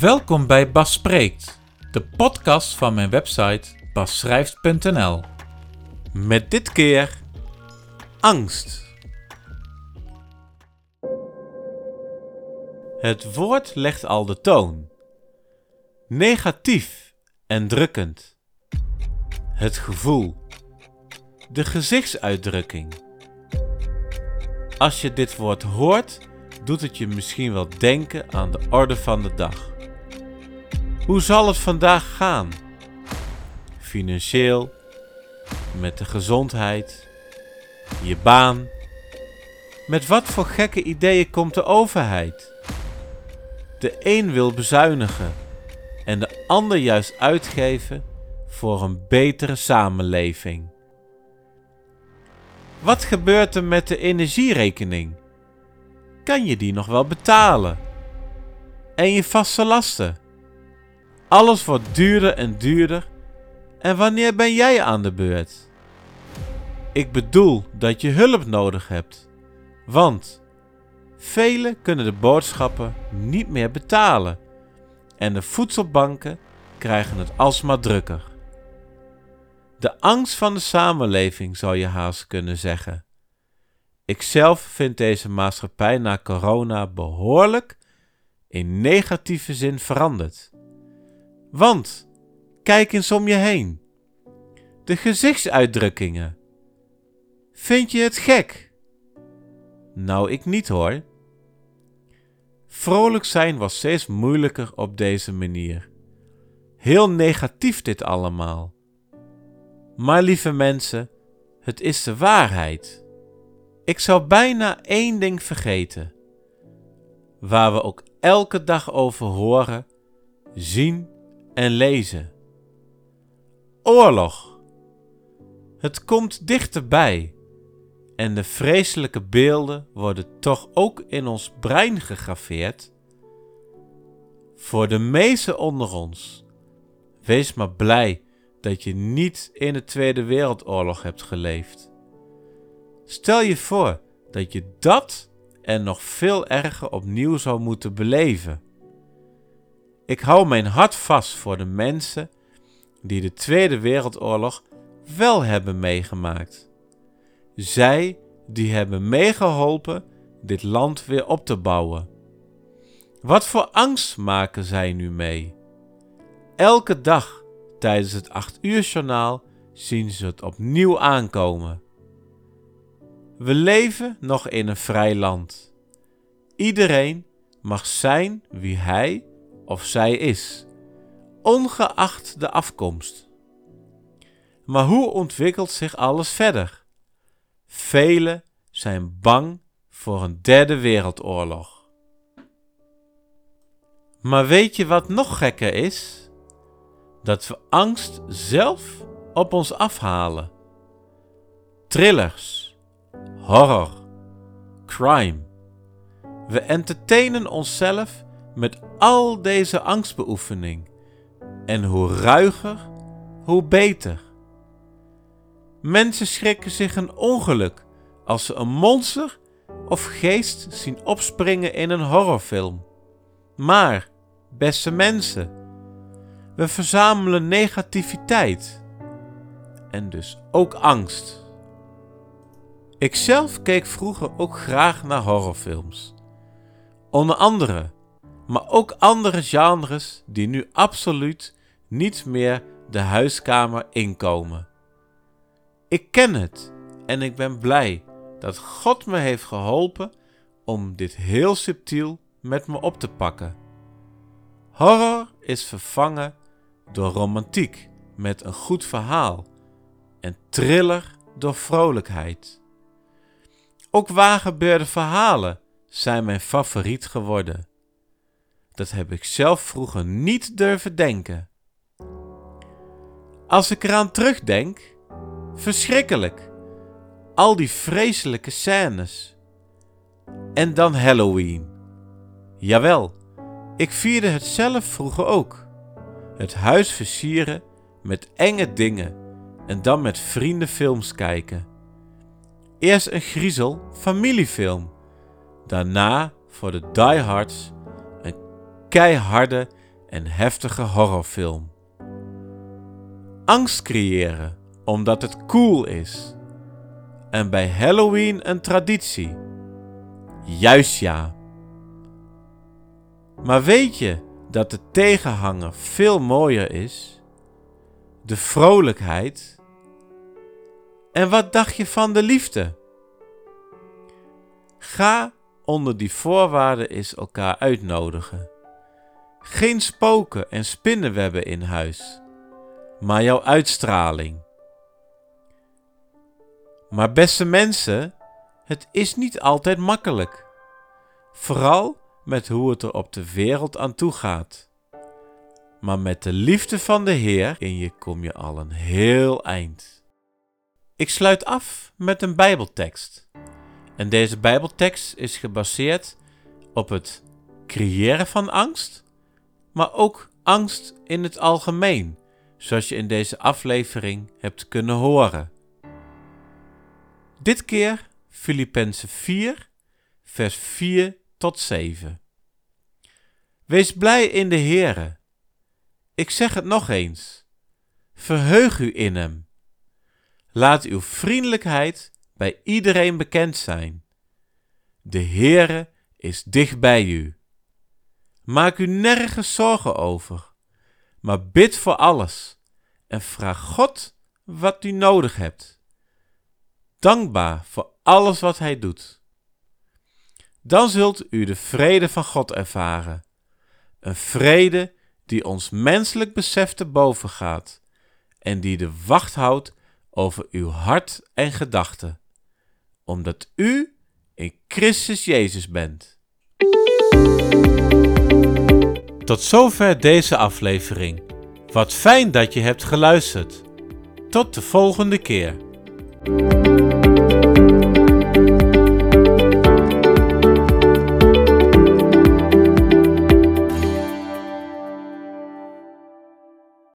Welkom bij Bas Spreekt, de podcast van mijn website basschrijft.nl. Met dit keer angst. Het woord legt al de toon. Negatief en drukkend. Het gevoel. De gezichtsuitdrukking. Als je dit woord hoort, doet het je misschien wel denken aan de orde van de dag. Hoe zal het vandaag gaan? Financieel, met de gezondheid, je baan. Met wat voor gekke ideeën komt de overheid? De een wil bezuinigen en de ander juist uitgeven voor een betere samenleving. Wat gebeurt er met de energierekening? Kan je die nog wel betalen? En je vaste lasten? Alles wordt duurder en duurder. En wanneer ben jij aan de beurt? Ik bedoel dat je hulp nodig hebt. Want velen kunnen de boodschappen niet meer betalen. En de voedselbanken krijgen het alsmaar drukker. De angst van de samenleving zou je haast kunnen zeggen. Ikzelf vind deze maatschappij na corona behoorlijk in negatieve zin veranderd. Want kijk eens om je heen. De gezichtsuitdrukkingen. Vind je het gek? Nou, ik niet hoor. Vrolijk zijn was steeds moeilijker op deze manier. Heel negatief dit allemaal. Maar lieve mensen, het is de waarheid. Ik zou bijna één ding vergeten. Waar we ook elke dag over horen, zien en lezen. Oorlog. Het komt dichterbij en de vreselijke beelden worden toch ook in ons brein gegraveerd. Voor de meesten onder ons, wees maar blij dat je niet in de Tweede Wereldoorlog hebt geleefd. Stel je voor dat je dat en nog veel erger opnieuw zou moeten beleven. Ik hou mijn hart vast voor de mensen die de Tweede Wereldoorlog wel hebben meegemaakt. Zij die hebben meegeholpen dit land weer op te bouwen. Wat voor angst maken zij nu mee? Elke dag tijdens het 8 uur journaal zien ze het opnieuw aankomen. We leven nog in een vrij land. Iedereen mag zijn wie hij of zij is, ongeacht de afkomst. Maar hoe ontwikkelt zich alles verder? Velen zijn bang voor een derde wereldoorlog. Maar weet je wat nog gekker is? Dat we angst zelf op ons afhalen. Thrillers, horror, crime. We entertainen onszelf met al deze angstbeoefening. En hoe ruiger, hoe beter. Mensen schrikken zich een ongeluk als ze een monster of geest zien opspringen in een horrorfilm. Maar, beste mensen, we verzamelen negativiteit en dus ook angst. Ikzelf keek vroeger ook graag naar horrorfilms. Onder andere maar ook andere genres die nu absoluut niet meer de huiskamer inkomen. Ik ken het en ik ben blij dat God me heeft geholpen om dit heel subtiel met me op te pakken. Horror is vervangen door romantiek met een goed verhaal en thriller door vrolijkheid. Ook waargebeurde verhalen zijn mijn favoriet geworden. Dat heb ik zelf vroeger niet durven denken. Als ik eraan terugdenk, verschrikkelijk. Al die vreselijke scènes. En dan Halloween. Jawel, ik vierde het zelf vroeger ook. Het huis versieren met enge dingen en dan met vrienden films kijken. Eerst een griezel familiefilm, daarna voor de diehards keiharde en heftige horrorfilm. Angst creëren omdat het cool is. En bij Halloween een traditie. Juist ja. Maar weet je dat de tegenhanger veel mooier is? De vrolijkheid. En wat dacht je van de liefde? Ga onder die voorwaarden eens elkaar uitnodigen. Geen spoken en spinnenwebben in huis, maar jouw uitstraling. Maar beste mensen, het is niet altijd makkelijk. Vooral met hoe het er op de wereld aan toe gaat. Maar met de liefde van de Heer in je kom je al een heel eind. Ik sluit af met een Bijbeltekst. En deze Bijbeltekst is gebaseerd op het creëren van angst, maar ook angst in het algemeen, zoals je in deze aflevering hebt kunnen horen. Dit keer Filippenzen 4, vers 4 tot 7. Wees blij in de Heere. Ik zeg het nog eens. Verheug u in Hem. Laat uw vriendelijkheid bij iedereen bekend zijn. De Heere is dicht bij u. Maak u nergens zorgen over, maar bid voor alles en vraag God wat u nodig hebt. Dankbaar voor alles wat Hij doet. Dan zult u de vrede van God ervaren. Een vrede die ons menselijk besef te boven gaat en die de wacht houdt over uw hart en gedachten, omdat u in Christus Jezus bent. Tot zover deze aflevering. Wat fijn dat je hebt geluisterd. Tot de volgende keer.